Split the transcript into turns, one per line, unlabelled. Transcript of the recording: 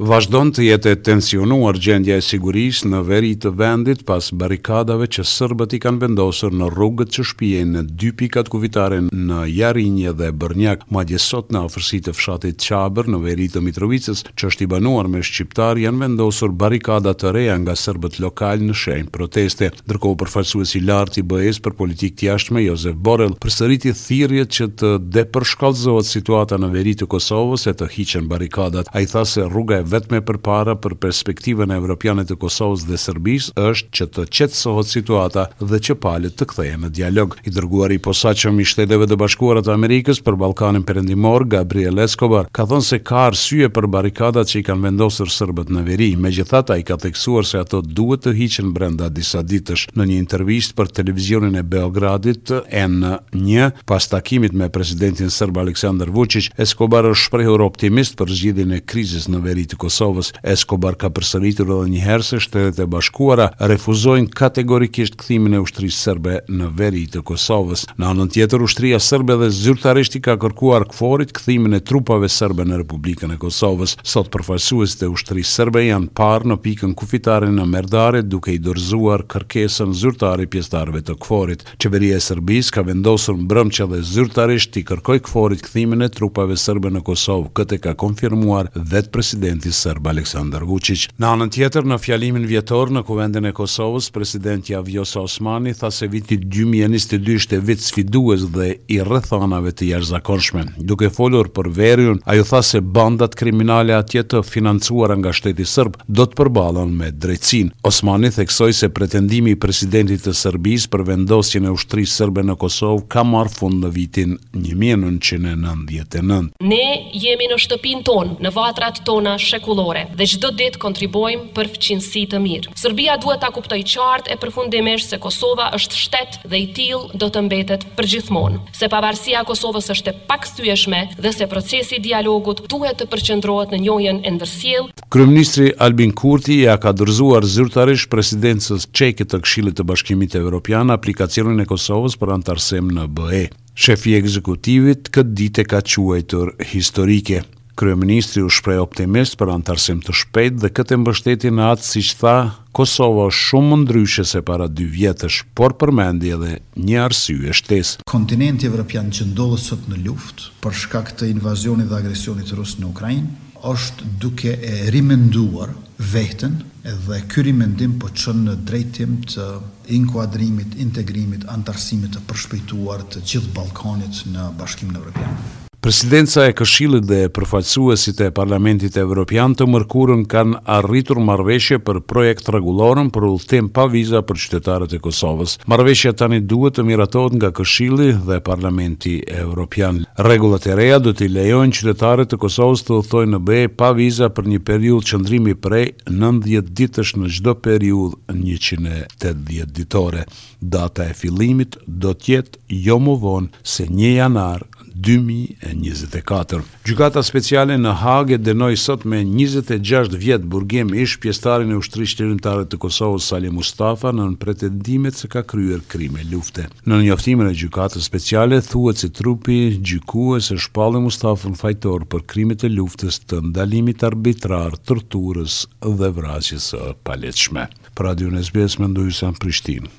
Vazhdon të jetë e tensionuar gjendja e sigurisë në veri të vendit pas barrikadave që sërbët i kanë vendosur në rrugët që shpijejnë në dy pikat kufitare në Jarinje dhe Bërnjak, madje sot në afërsi të fshatit Çabër në veri të Mitrovicës, që është i banuar me shqiptarë, janë vendosur barrikada të reja nga serbët lokalë në shenjë proteste. Ndërkohë, përfaqësuesi i lartë i BE-së për politikë të jashtme, Josep Borrell, përsëriti thirrjet që të depërshkallëzohet situata në veri të Kosovës e të hiqen barrikadat. Ai tha se rruga e vetme përpara për perspektivën evropiane të Kosovës dhe Serbisë është që të qetësohet situata dhe që palët të kthehen në dialog. I dërguari i posaçëm i Shteteve të Bashkuara të Amerikës për Ballkanin Perëndimor, Gabriel Escobar, ka thënë se ka arsye për barrikadat që i kanë vendosur sërbët në veri. Megjithatë, ai ka theksuar se ato duhet të hiqen brenda disa ditësh. Në një intervistë për televizionin e Beogradit, N një, pas takimit me presidentin sërb Aleksandar Vuçiç, Escobar është shprehur optimist për zgjidhjen e krizës në veri të Kosovës. Escobar ka përsëritur edhe një herë se Shtetet e Bashkuara refuzojnë kategorikisht kthimin e ushtrisë serbe në veri të Kosovës. Në anën tjetër, ushtria serbe edhe zyrtarisht i ka kërkuar KFOR-it kthimin e trupave serbe në Republikën e Kosovës. Sot përfaqësuesit e ushtrisë serbe janë parë në pikën kufitare në Merdare duke i dorëzuar kërkesën zyrtare pjesëtarëve të KFOR-it. Qeveria e Serbisë ka vendosur mbrëmë që edhe zyrtarisht t'i kërkojë KFOR-it kthimin e trupave sërbe në Kosovë, këtë e ka konfirmuar vetë presidenti serb Aleksandar Vuçiq. Në anën tjetër, në fjalimin vjetor në Kuvendin e Kosovës, presidentja Vjosa Osmani tha se viti dy mijë e njëzet e dy ishte vit sfidues dhe i rrethanave të jashtëzakonshme. Duke folur për veriun, ajo tha se bandat kriminale atje të financuara nga shteti sërb do të përballen me drejtësinë. Osmani theksoi se pretendimi i presidentit të Serbisë për vendosjen e ushtrisë sërbe në Kosovë ka marrë fund në vitin një mijë e nëntëqind e nëntëdhjetë e nëntë.
Ne jemi në shtëpinë tonë, në vatrat tona shekullore dhe çdo ditë kontribuojmë për fqinjësi të mirë. Sërbia duhet ta kuptojë qartë e përfundimisht se Kosova është shtet dhe i tillë do të mbetet përgjithmonë, se pavarësia e Kosovës është e pakthyeshme dhe se procesi i dialogut duhet të përqendrohet në njohjen e ndërsjellë,
Kryeministri Albin Kurti ia ka dorëzuar zyrtarisht Presidencës çeke të Këshillit të Bashkimit Evropian aplikacionin e Kosovës për anëtarësim në BE. Shefi i ekzekutivit këtë ditë e ka quajtur historike. Kryeministri u shpreh optimist për anëtarësim të shpejtë dhe këtë e mbështeti në atë siç tha, Kosova është shumë më ndryshe se para dy vjetësh, por përmendi edhe një arsye shtesë.
Kontinenti evropian që ndodhet sot në luftë për shkak të invazionit dhe agresionit rus në Ukrainë, është duke e rimenduar vehten dhe ky rimendim po çon në drejtim të inkuadrimit, integrimit, anëtarësimit të përshpejtuar të gjithë Ballkanit në Bashkimin Evropian.
Presidenca e Këshillit dhe përfaqësuesit e Parlamentit Evropian të mërkurën kanë arritur marrëveshje për projekt-rregulloren për udhëtim pa viza për qytetarët e Kosovës. Marrëveshja tani duhet të miratohet nga Këshilli dhe Parlamenti Evropian. Rregullat e reja do t'i lejojnë qytetarëve të Kosovës të udhëtojnë në BE pa viza për një periudhë qëndrimi prej nëntëdhjetë ditësh në çdo periudhë njëqind e tetëdhjetë ditore. Data e fillimit do të jetë jo më vonë se një janar dy mijë e njëzet e katër. Gjykata Speciale në Hagë e dënoi sot me njëzet e gjashtë vjet burgim ish-pjesëtarin e Ushtrisë Çlirimtare të Kosovës, Salih Mustafa, nën pretendimet se ka kryer krime lufte. Në njoftimin e Gjykatës Speciale thuhet se trupi gjykues e shpalli Mustafën fajtor për krimet e luftës, të ndalimit arbitrar, torturës dhe vrasjes së paligjshme. Për Radion SBS, Mendu Hysa në Prishtinë.